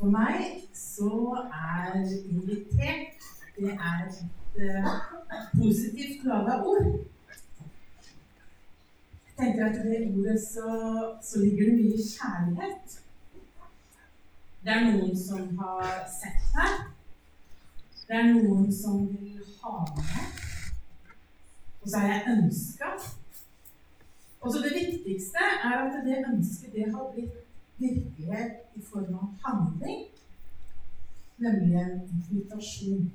For meg så er invitert det er et uh, positivt laga ord. Jeg tenker at i det ordet så, så, ligger det mye kjærlighet. Det er noen som har sett deg. Det er noen som vil ha med. Og så er jeg ønska. Og så det viktigste er at det ønsket det har blitt virkelighet i form av handling, nemlig en invitasjon.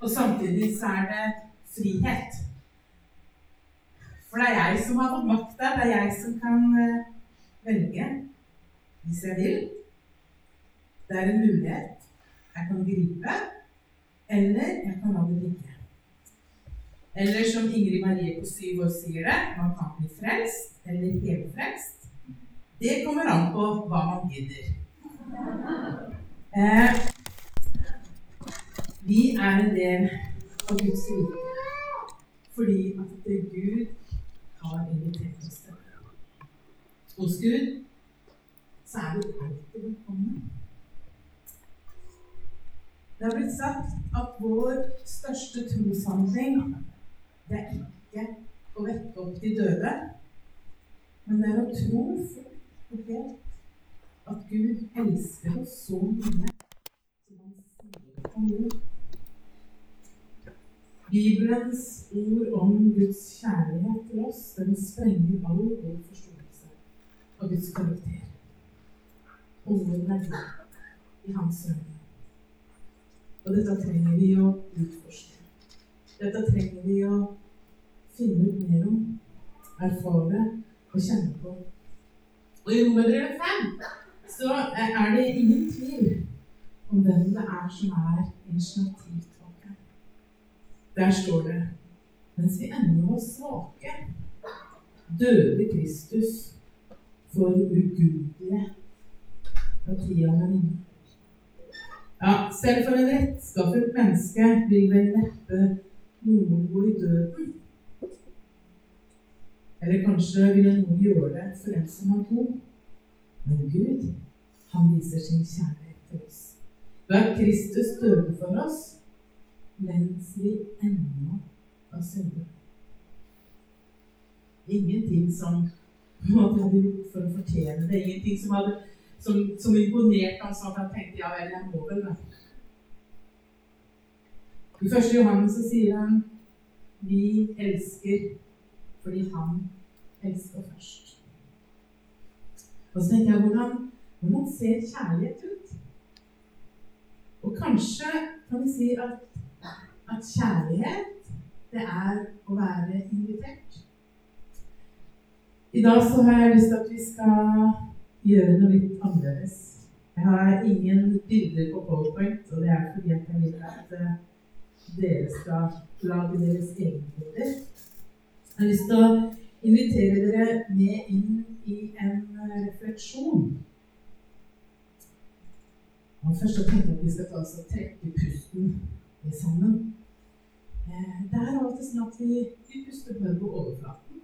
Og samtidig så er det frihet. For det er jeg som har fått makta. Det er jeg som kan eh, velge hvis jeg vil. Det er en mulighet jeg kan gripe, eller jeg kan la det ligge. Eller som Ingrid Marie på syv år sier det, man kan bli frelst eller helfrelst. Det kommer an på hva man gidder. Eh, vi er en del av Guds rike fordi at Gud har invitert oss til. Hos Gud så er vi alltid velkommen. Det har blitt sagt at vår største troshandling det er ikke å vekke opp de døde, men det er å tro helt at Gud elsker oss så mye som han sier om ord. Bibelens ord om Guds kjærlighet til oss den sprenger all vår forståelse av Guds karakter vår i Hans øyne. Og dette trenger vi å utforske. Dette trenger vi å finne ut mer om, erfare og kjenne på og i Romerbrevet 5 så er det ingen tvil om hvem det er som er initiativtaker. Der står det mens vi ennå var svake, døde Kristus for ugudelige fra tida var inne. Ja, selv for en rettskaffet menneske vil vel neppe noen gå i døden eller kanskje ville noen gjøre det for en som har god. Men Gud, han viser sin kjærlighet til oss. Da Kristus døde for oss mens vi ennå var syndere. Ingenting som han hadde gjort for å fortjene det. Ingenting som, hadde, som, som imponerte ham sånn at han tenkte ja vel, jeg må vel det. I første Johannes sier han vi elsker fordi han elsker først. Og så tenker jeg hvordan, hvordan ser kjærlighet ut? Og kanskje kan vi si at, at kjærlighet, det er å være invitert. I dag så har jeg lyst til at vi skal gjøre noe litt annerledes. Jeg har ingen bilder på PowerPoint, og det er fordi jeg vil at eh, dere skal lage deres egne bilder. Jeg har lyst til å invitere dere med inn i en eh, refleksjon. Og først så tenker jeg at vi skal ta oss og trekke pusten sammen. Eh, det er alltid sånn at vi, vi puster bare på overflaten.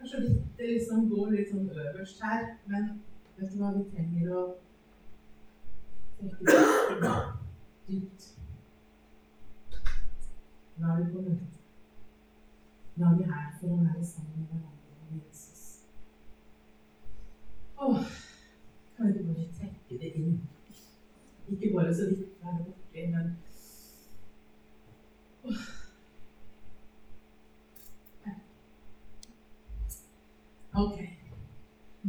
Kanskje litt, det liksom går litt sånn øverst her, men vet du hva vi trenger å trekke pusten dypt. Er vi på møte. Nå er vi her for å være sammen med hverandre med Jesus. Åh, kan vi bare trekke det inn? Ikke bare så vidt være borti, men Åh. Ok.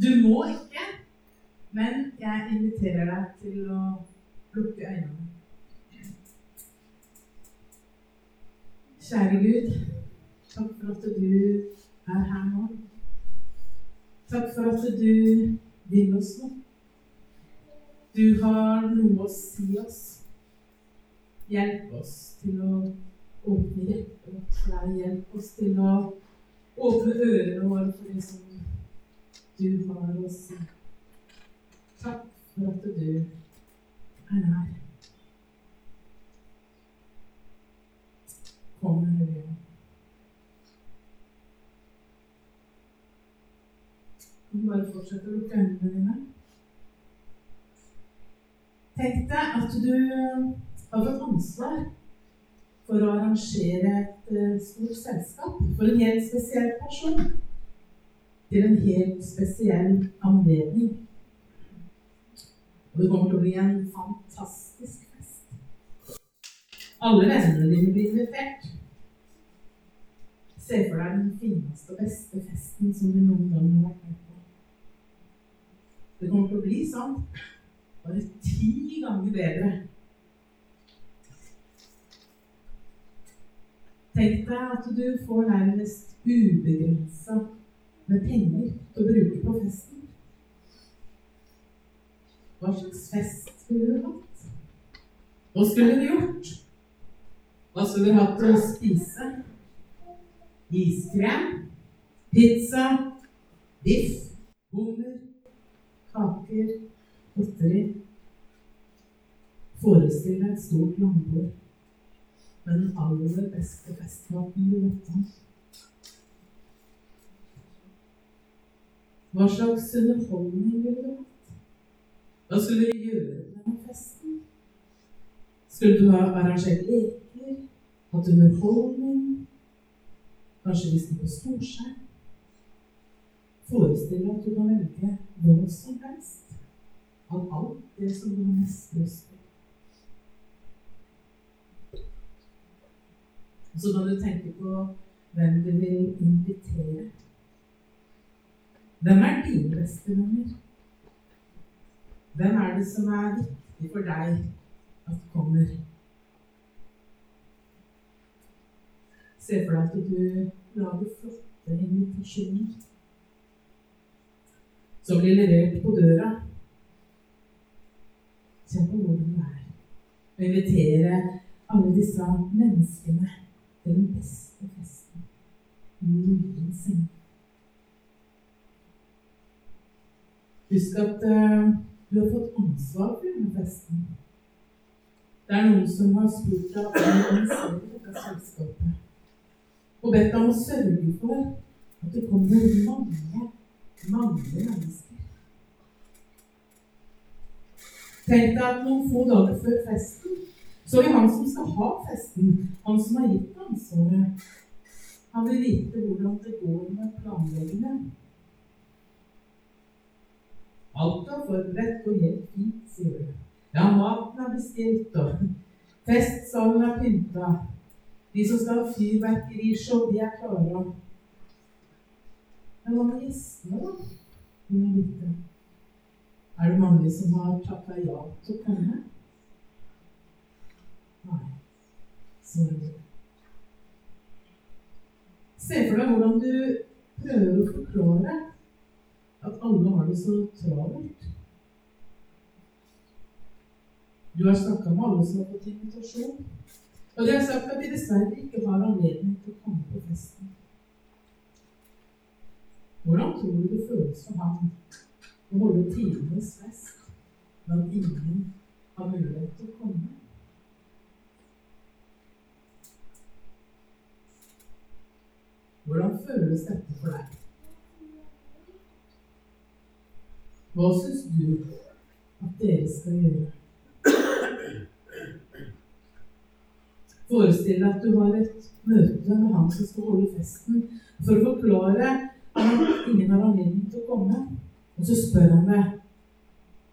Du må ikke, men jeg inviterer deg til å lukke øynene. Kjære Gud. Takk for at du er her nå. Takk for at du vil oss nå. Du har noe å si oss. Hjelp oss til å åpne hjertet vårt for deg. Hjelp oss til å åpne ørene våre for det som du har å si. Takk for at du er nær. Kom, Hellige Du bare fortsetter å lukke øynene dine. Tenk deg at du har fått ansvar for å arrangere et eh, stort selskap for en helt spesiell person. Til en helt spesiell anledning. Og det kommer til å bli en fantastisk fest. Alle vennene dine blir invitert. Se for deg den fineste og beste festen som du noen gang har vært med på. Det kommer til å bli sånn. Bare ti ganger bedre. Tenk deg at du får nærmest ubegrensa med penger til å bruke på festen. Hva slags fest skulle du hatt? Hva skulle du gjort? Hva skulle du hatt til å spise? Iskrem? Pizza? Biff? Hummer? Kaker? Godteri? Forestille et stort langbord med den aller beste festmaten du vet om. Hva slags underholdning ville du hatt? Hva skulle du gjøre med festen? Skulle du ha arrangert leker? Hatt underholdning? Kanskje vist den på storskjerm? Forestille at du kan velge hva som har mest lyst til. Så kan du tenke på hvem du vil invitere. Hvem er dine beste venner? Hvem er det som er viktig for deg at kommer? Se for deg at du lager flotte invitasjoner som blir levert på døra. Kjenn på hvor du er Og invitere alle disse menneskene til den beste festen noensinne. Husk at uh, du har fått ansvar for denne festen. Det er noen som har spurt deg om å organisere dette selskapet, og bedt deg om å sørge for at det kommer mange, mange mennesker. Tenk deg at noen få dager før festen så vil han som skal ha festen, han som har gitt ansvaret, han vil vite hvordan det går med planleggingen. Alt er forberedt og helt fint, sier du. Ja, maten er bestilt, og festsalen er pynta. De som skal ha fyrverkerishow, de er klare. Men hva med gjestene, da? Er det mange som har takka ja til å komme? Nei. Så Se for deg hvordan du prøver å forklare at alle har det så travelt. Du har snakka med alle som har fått invitasjon. Og de har sagt at de dessverre ikke har anledning til å komme på festen. Hvordan tror du det føles for ham å holde tidenes fest når ingen har mulighet til å komme? Hvordan føles dette for deg? Hva syns du at dere skal gjøre? Forestill deg at du har et møte med han som skal holde festen, for å forklare at ingen har anledning til å komme. Og så spør han meg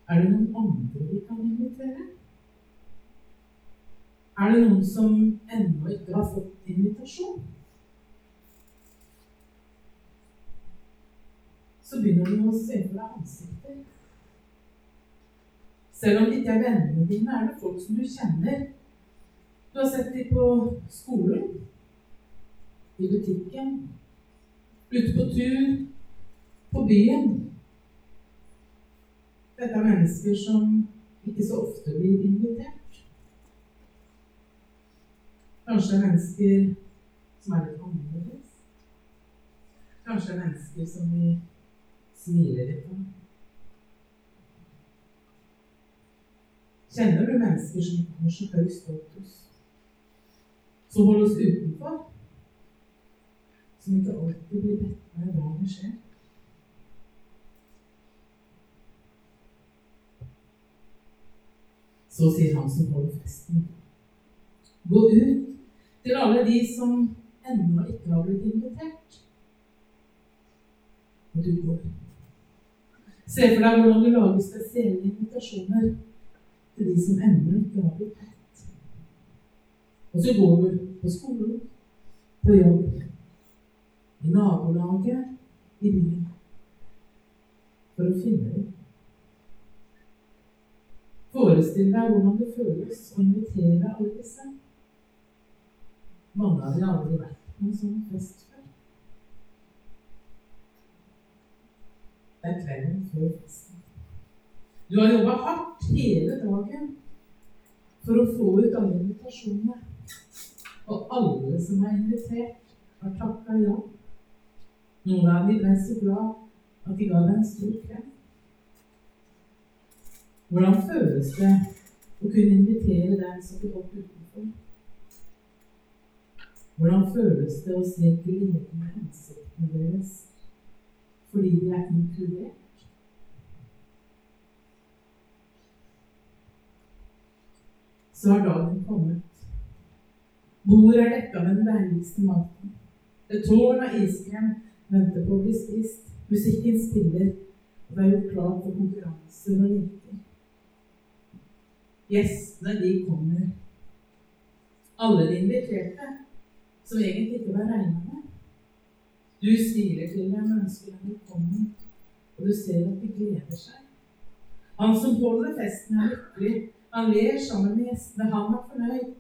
er det noen andre vi kan invitere. Er det noen som ennå ikke har fått invitasjon? så begynner du å se for deg ansikter. Selv om det ikke er vennene dine, er det folk som du kjenner. Du har sett dem på skolen, i butikken, ute på tur, på byen. Dette er mennesker som ikke så ofte blir invitert. Kanskje mennesker som er litt annerledes. Kanskje mennesker som vi smiler litt. Kjenner du mennesker som har så høy status, som holder oss utenfor, som ikke alltid blir bedt med hva som skjer? Så sier han som holder festen. Gå ut til alle de som ennå ikke har blitt invitert. Og du går. Se for deg hvordan du lager spesielle invitasjoner til de som ennå ikke har blitt bedt. Og så går du på skolen, på jobb, i nabolaget, i byen, for å finne dem. Forestill deg hvordan det føles å invitere alle disse. Mange av dem har aldri vært på en sånn fest før. Det er kvelden før festen. Du har jobba hardt hele dagen for å få ut alle invitasjonene. Og alle som er invitert, har takka ja. Noen av dem ble så glad at de ga deg en stor klem. Hvordan føles det å kunne invitere den som du holdt utenfor? Hvordan føles det å se gleden i ansiktene deres fordi de er inkludert? Så har dagen kommet. Bordet er dekka med den deiligste maten. Et tårn av iskrem venter på å bli spist. Musikken spiller, og det er gjort klart for konkurranser og leker. Gjestene, de kommer. Alle de inviterte, som egentlig ikke var regna med. Du smiler til dem og ønsker dem velkommen, og du ser at de gleder seg. Han som holder festen, er lykkelig. Han ler sammen med gjestene. Han er fornøyd.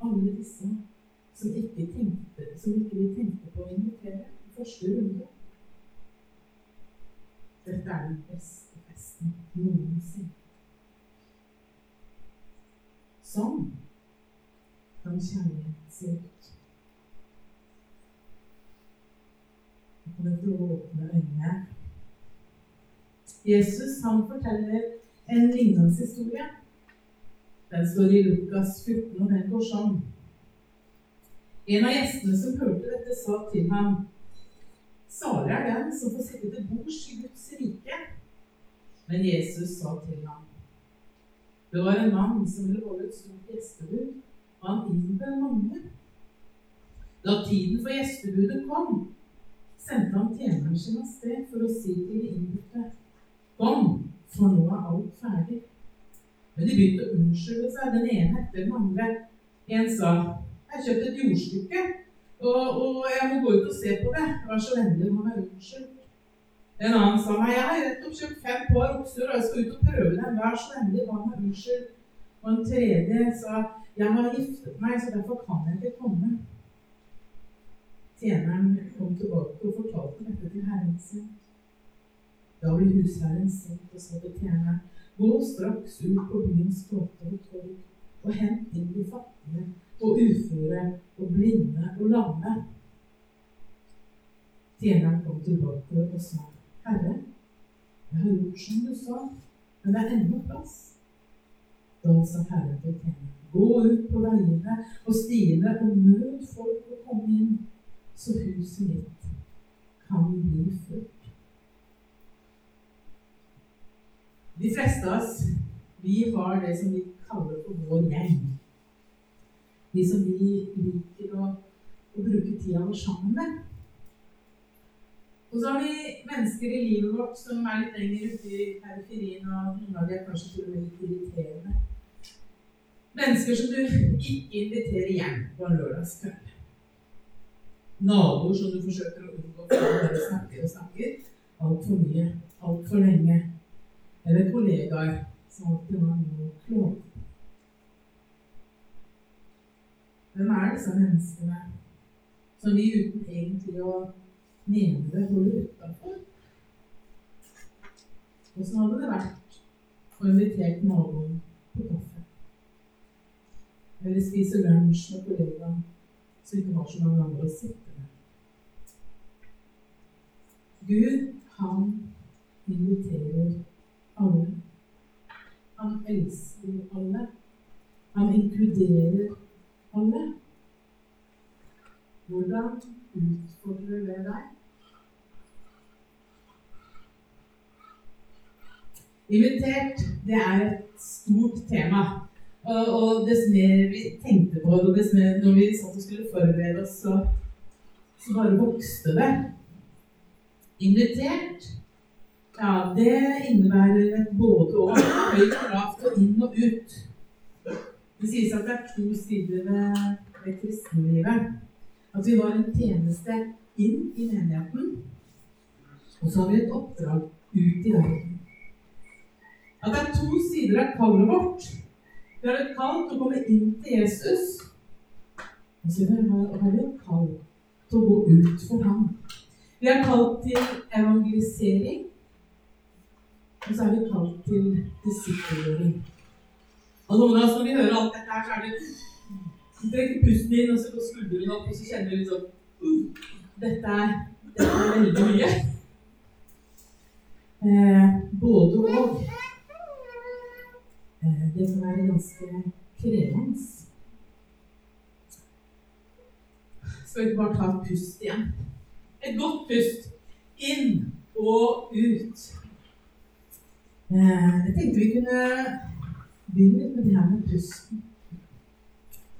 Alle disse som ikke, tenkte, som ikke vi tenkte på å invitere i første runde. Dette er den beste festen noensinne. Sånn kan kjærlighet se ut. Jeg kan du få åpne øynene. Jesus han forteller en lignelseshistorie. Den står i Lukas 14, og den går sånn. En av gjestene som hørte dette, sa til ham Salig er den som får sitte til bords i Guds rike. Men Jesus sa til ham det var en mann som ville holde et stort gjestebud, og han innbød mange. Da tiden for gjestebudet kom, sendte han tjeneren sin av sted for å si til de innbudte Kom, for nå er alt ferdig. Men de begynte å unnskylde seg, den ene etter den andre. En sa Jeg har kjøpt et jordstykke, og, og, jeg må gå ut og se på det. Vær så vennlig å være unnskyldt. En annen sa meg jeg har nettopp kjøpt fem par okser, og jeg skal ut og prøve dem. Vær så vennlig, hva med unnskyld? Og en tredje sa jeg har giftet meg, så derfor kan jeg ikke komme. Tjeneren kom tilbake og fortalte dette til herren sin. Da ble husherren sint og sa til tjeneren gå straks ut på byens gater og torg og hent inn de fattige og uføre og blinde og lamme. Tjeneren kom tilbake og sa Herre, jeg har gjort som du sa, men det er ennå plass. Da sa Herren til tjeneren, gå ut på veiene og stiene og møt folk å komme inn, så huset mitt kan bli fullt. De fleste av oss, vi har det som vi kaller for vår gjeng. De som vi liker å, å bruke tida vår sammen med. Og så har vi mennesker i livet vårt som er litt lenger ute i periferien, og noen av dem er kanskje til og med litt irriterende. Mennesker som du ikke inviterer hjem på en lørdagskveld. Naboer som du forsøker å unngå for å bare snakker og snakker altfor mye, altfor lenge. Eller kollegaer som alltid har noe å klage Hvem er disse menneskene som vi uten egentlig å mener det holder utafor. Åssen hadde det vært å invitere naboen på kaffe? Eller spise lunsj med kollegaen som ikke har så mange andre å sitte med? Gud, han inviterer alle. Han elsker alle. Han inkluderer alle. Hvordan utfordrer det deg? Invitert, det er et stort tema. Og, og dess mer vi tenkte på det, dess mer når vi satt og skulle forberede oss, så, så bare vokste det. Invitert, ja, det innebærer et både og. Høyt og lavt og inn og ut. Det sies at det er to sider ved, ved kristenlivet. At vi var en tjeneste inn i menigheten, og så har vi et oppdrag ut i verden. At det er to sider av kallet vårt. Vi har et kall til å komme inn til Jesus. Og så har vi et kall til å gå ut for ham. Vi er kalt til evangelisering. Og så er vi kalt til disippelgjøring. Og noen av oss, når vi hører alt dette her, så er det Vi trekker pusten inn, og så går skuldrene opp, og så kjenner vi litt sånn uh, dette, er, dette er veldig mye. Eh, både og. Det kan være ganske krevende. Skal vi bare ta et pust igjen? Et godt pust. Inn og ut. Eh, jeg tenkte vi kunne begynne med det her med pusten.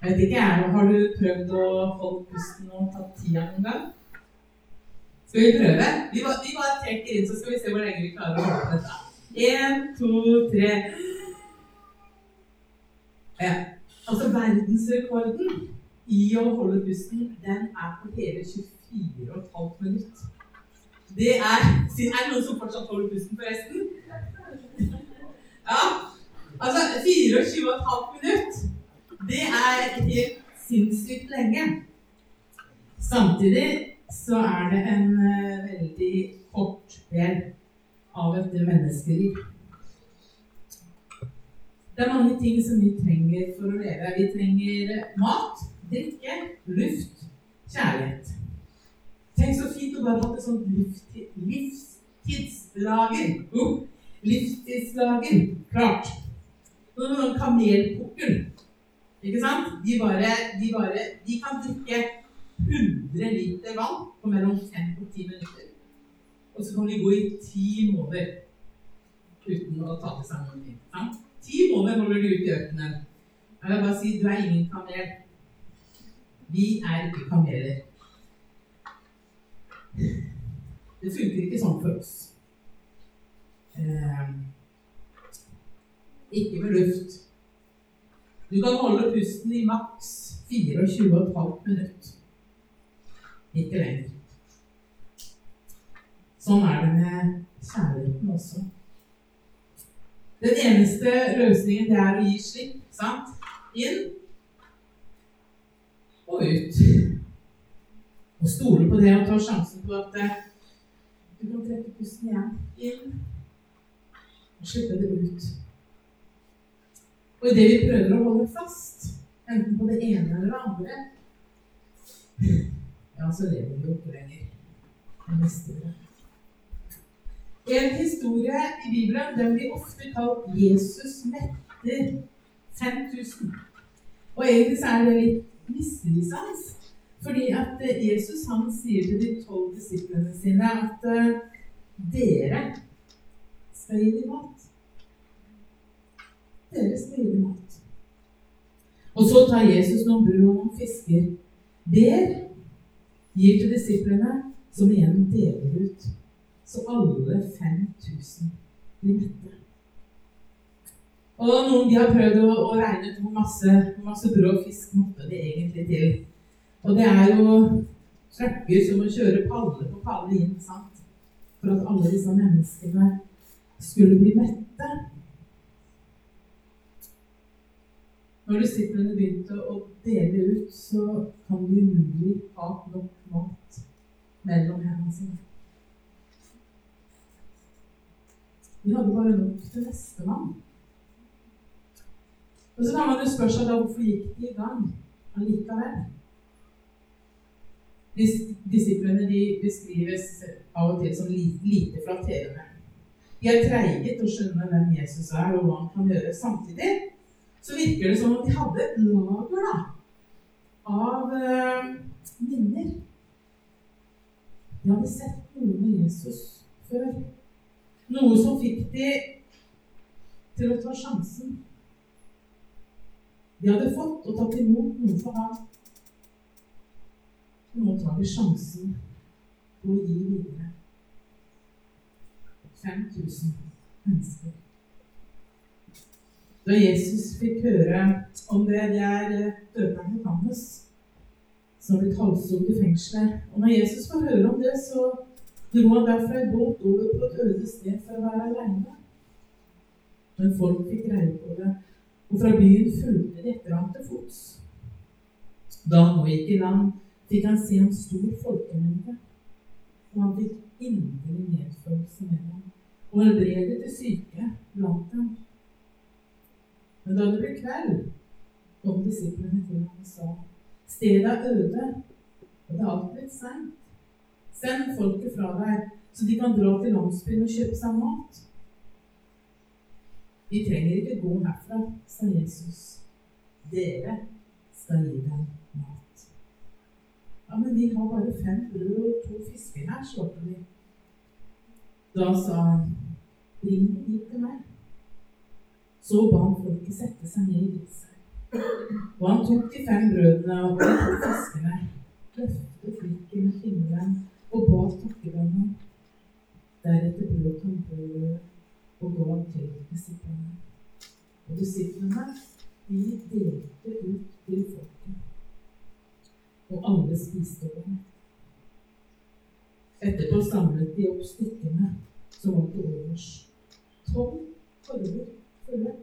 Jeg vet ikke, jeg. Har du prøvd å holde pusten og tatt tida noen gang? Skal vi prøve? Vi bare, vi bare trekker inn, så skal vi se hvor lenge vi klarer å holde dette. Én, to, tre. Ja. Altså verdensrekorden i å holde pusten, den er på hele 24,5 minutter. Det er Er det noen som fortsatt holder pusten, forresten? Ja. Altså 24,5 minutter. Det er helt sinnssykt lenge. Samtidig så er det en uh, veldig kort del av et menneskeliv. Det er mange ting som vi trenger for å leve. Vi trenger mat, drikke, luft, kjærlighet. Tenk så fint å bare ha et sånt livstidslager. Oh, livstidslager. Klart. Noen kamelpukkel. Ikke sant? De bare, de bare De kan drikke 100 liter vann på mellom 5 og 10 minutter. Og så kan de gå i ti måneder uten å ta til seg noe. Ikke Sant? Ti måneder holder du ute i ørkenen. Jeg vil bare si du er ingen kamel. Vi er ikke kameler. Det funker ikke sånn for oss. Eh, ikke med luft. Du kan holde pusten i maks 24,5 minutter. Ikke lenger. Sånn er det med kjærligheten også. Den eneste løsningen det er å gi slipp. sant? Inn og ut. Og stole på det og ta sjansen på at eh, du kan trekke pusten igjen. Inn og slippe det ut. Og idet vi prøver å holde fast, enten på det ene eller det andre, ja, så lever vi jo ikke lenger. Det mister vi. En historie i Bibelen den blir ofte kalt 'Jesus metter 5000'. Og egentlig så er det litt misvisende. Fordi at Jesus han sier til de tolv disiplene sine at uh, dere skal gi dem mat. Dere skal gi dem mat. Og så tar Jesus noen brød og noen fisker, ber, gir til disiplene, som igjen deler ut så alle 5000 blir mette. Og noen de har prøvd å, å regne ut hvor masse, masse og fisk måtte de egentlig til. Og det er jo trucker som å kjøre palle på palle inn sant? for at alle disse menneskene skulle bli mette. Når disiplene begynte å dele ut, så kan de umulig ha nok mat mellom hendene sine. De hadde bare nok til nestemann. Og så kan man jo spørre seg da hvorfor gikk de i gang allikevel? Disiplene de beskrives av og til som lite flatterende. De er treige til å skjønne hvem Jesus er, og hva han kan gjøre. Samtidig så virker det som om de hadde et lager da, av øh, minner. De hadde sett noe med Jesus før. Noe som fikk de til å ta sjansen. De hadde fått og tatt imot noe for ham. Nå tar de sjansen på å gi videre. 5000 mennesker. Da Jesus fikk høre om det, det er eh, døperen Johannes som har blitt halshugd i fengselet. Og når Jesus får høre om det, så dro han derfra i båt over på et øde sted for å være aleine. Men folk fikk greie på det, og fra byen fulgte de etter ham til fots. Da han nå gikk i land, fikk han se en stor folkemengde, og han fikk inderlig medfølelse med dem, og helbredet de syke blant dem. Men da det ble kveld, kom disiplene til ham og sa:" Stedet er øde, og det er alt blitt seint. Send folket fra deg, så de kan dra til landsbyen og kjøpe seg mat. De trenger ikke gå herfra, sa Jesus. Dere skal gi dem mat. Ja, men vi har bare fem brød og to fisker her, svarte de. Da sa han, bring dem hit til meg. Så ba han folket sette seg ned i gresset. Og han tok de fem brødene og de to fiskene, løftet blikket med himmelen og ba takkebønnen. Deretter brøt han brødet og ga til disiplene. Og disiplene, de delte ut til folket. Og alle spiste over. Etterpå samlet de opp stykkene som var til overs. Tolv korver fulle.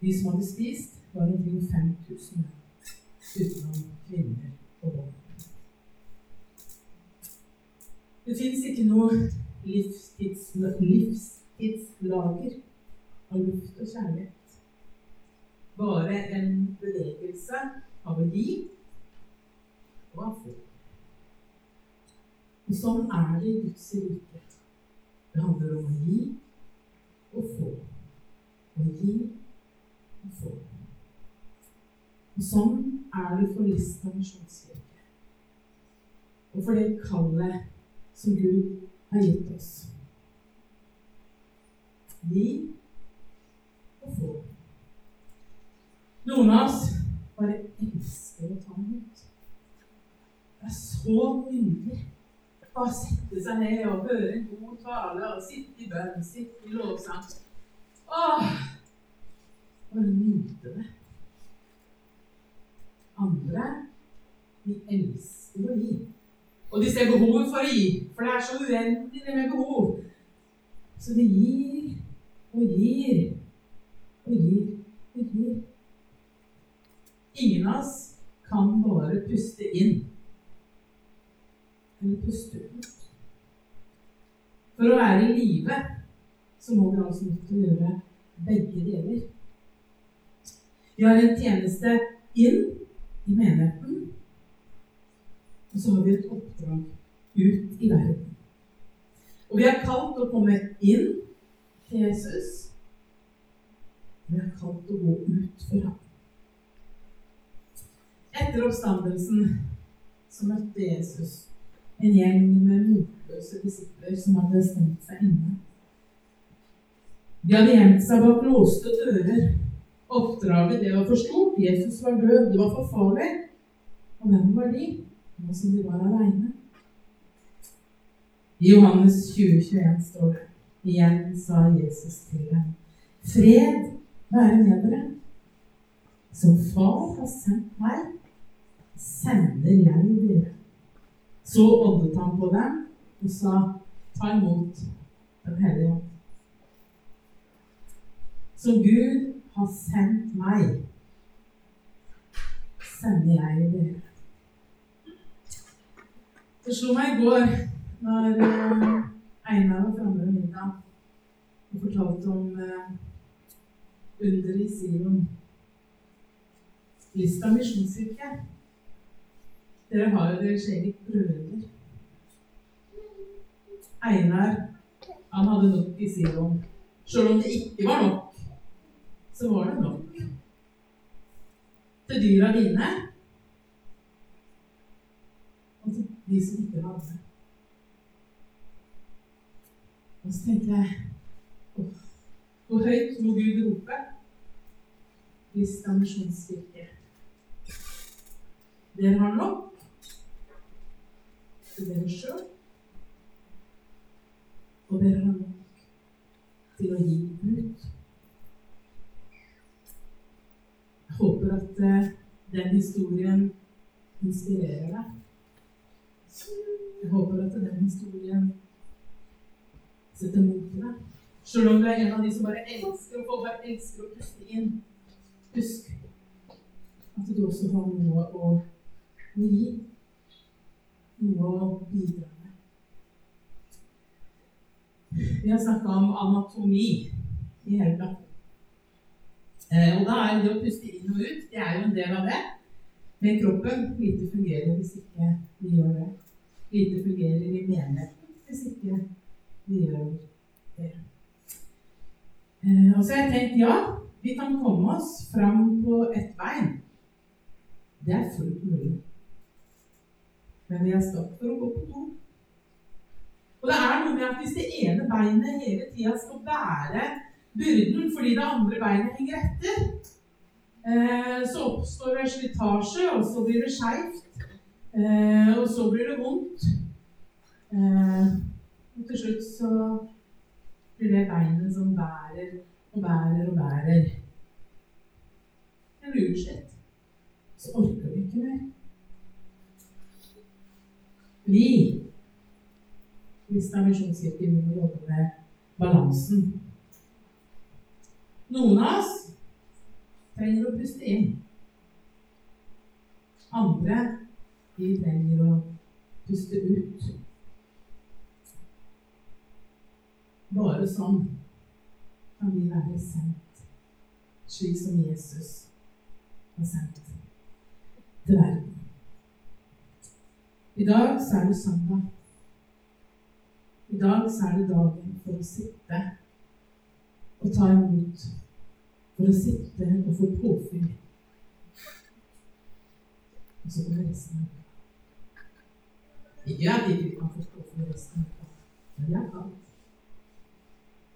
De som hadde spist, var omkring 5000 utenom kvinner og barn. Det fins ikke noe livstids, livstidslager av luft og kjærlighet. Bare en bevegelse av å gi og av få. Og sånn er det i Guds rike. Det handler om å gi og få. Å gi og få. Og sånn er det for Lista misjonskirke. Og for det kallet som Gud har gitt oss. Vi og få. Noen av oss bare elsker å ta imot. Det er så nydelig. Bare sette seg ned og høre en god tale og sitte i bønn, sitte i lovsang. Åh, bare nyte det. Andre, de elsker å gi. Og de ser behovet for å gi, for det er så uendelig det med behov. Så de gir og gir og gir og gir. Ingen av oss kan bare puste inn eller puste ut. For å være i live så må vi altså nødt til å gjøre begge deler. Vi har en tjeneste inn i menigheten, og så har vi et oppdrag ut i verden. Og vi er kalt å komme inn til Jesus. Vi er kalt å gå ut for ham. Etter oppstandelsen så møtte Jesus en gjeng med motløse disipler som hadde stengt seg inne. De hadde gjemt seg bak låste dører. Oppdraget det var for stort. Jesus var død. Det var for farlig. Og hvem var de? Nå som de var aleine. I Johannes 2021 står det Igjen sa Jesus til dem, Fred være med dere. Som Far har sendt meg, sender jeg dere. Så åndet han på dem og sa, ta imot Den hellige ånd. Som Gud har sendt meg, sender jeg dere. Det slo meg i går når uh, Einar var framme ved middag og fortalte om uh, underet i Sion. Lista misjonskirke. Dere har jo deres eget brødre. Einar han hadde nok i Sion. Selv om det ikke var nok, så var det nok. Til dyra dine og til de som ikke hadde. Og så tenkte jeg åh, Hvor høyt må Gud rope? Lista misjonskirke. Dere har nok til dere sjøl, og dere har nok til å gi ut. Jeg håper at uh, den historien inspirerer deg. Jeg håper at den historien setter mot i deg. Selv om du er en av de som bare elsker å få, bare elsker å puste inn. Husk at du også har noe å gi. Noe å bidra med. Vi har snakka om anatomi i helga. Eh, og da er det å puste inn og ut det er jo en del av det. Men kroppen lite fungerer hvis ikke vi gjør det. Lite fungerer i menigheten hvis ikke vi gjør det. Eh, og så har jeg tenkt ja, vi kan komme oss fram på ett bein. Det er fullt mulig. Men vi har stått for å gå på to. Og det er noe med at hvis det ene beinet hele tida skal bære byrden fordi det andre beinet henger etter, eh, så oppstår det slitasje, og så blir det skeivt, eh, og så blir det vondt. Eh, og til slutt så blir det beinet som bærer og bærer og bærer. Det blir utslett. Så orker vi ikke mer. Vi Lista misjonskirke vi må jobbe med balansen. Noen av oss trenger å puste inn. Andre de trenger å puste ut. Bare sånn kan vi være sendt, slik som Jesus har sendt til verden. I dag så er det søndag. I dag så er det dagen for å sitte og ta imot. For å sitte og få påfyll. Og så kommer resten av. Ikke at ikke kan forstå for resten men jeg kan.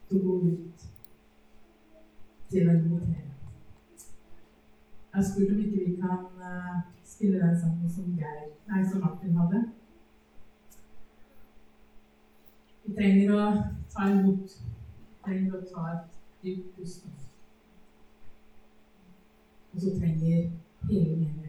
kalt går ut til å invitere. Jeg har spurt om ikke vi kan spille den sangen som, Geir, nei, som Martin hadde. Vi trenger å ta imot. Vi trenger å ta et dypt pust. Og så trenger hele menigheten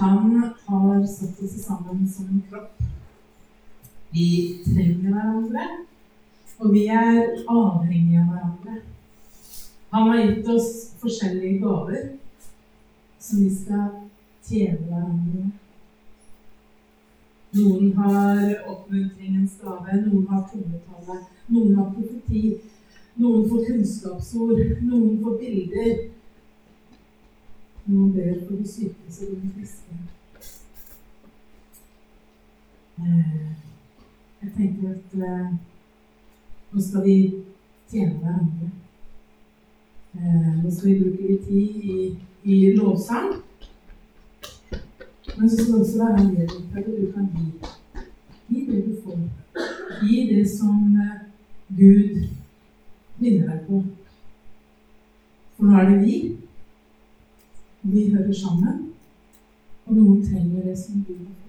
han har satt oss sammen som en kropp. Vi trenger hverandre, og vi er avhengige av hverandre. Han har gitt oss forskjellige gaver som vi skal tjene hverandre med. Noen har oppmuntringens gave, noen har tungetallet, noen har profeti, noen får kunnskapsord, noen får bilder. Noen ber for de syke så de friske. Eh, jeg tenker at eh, nå skal vi tjene hverandre. Eh, nå skal vi bruke litt tid i, i lovsang. Men så skal det også være til at du kan gi. Gi det du får. Gi det som Gud minner deg på. For nå er det vi. Vi hører sammen. Og noen trenger det som du har.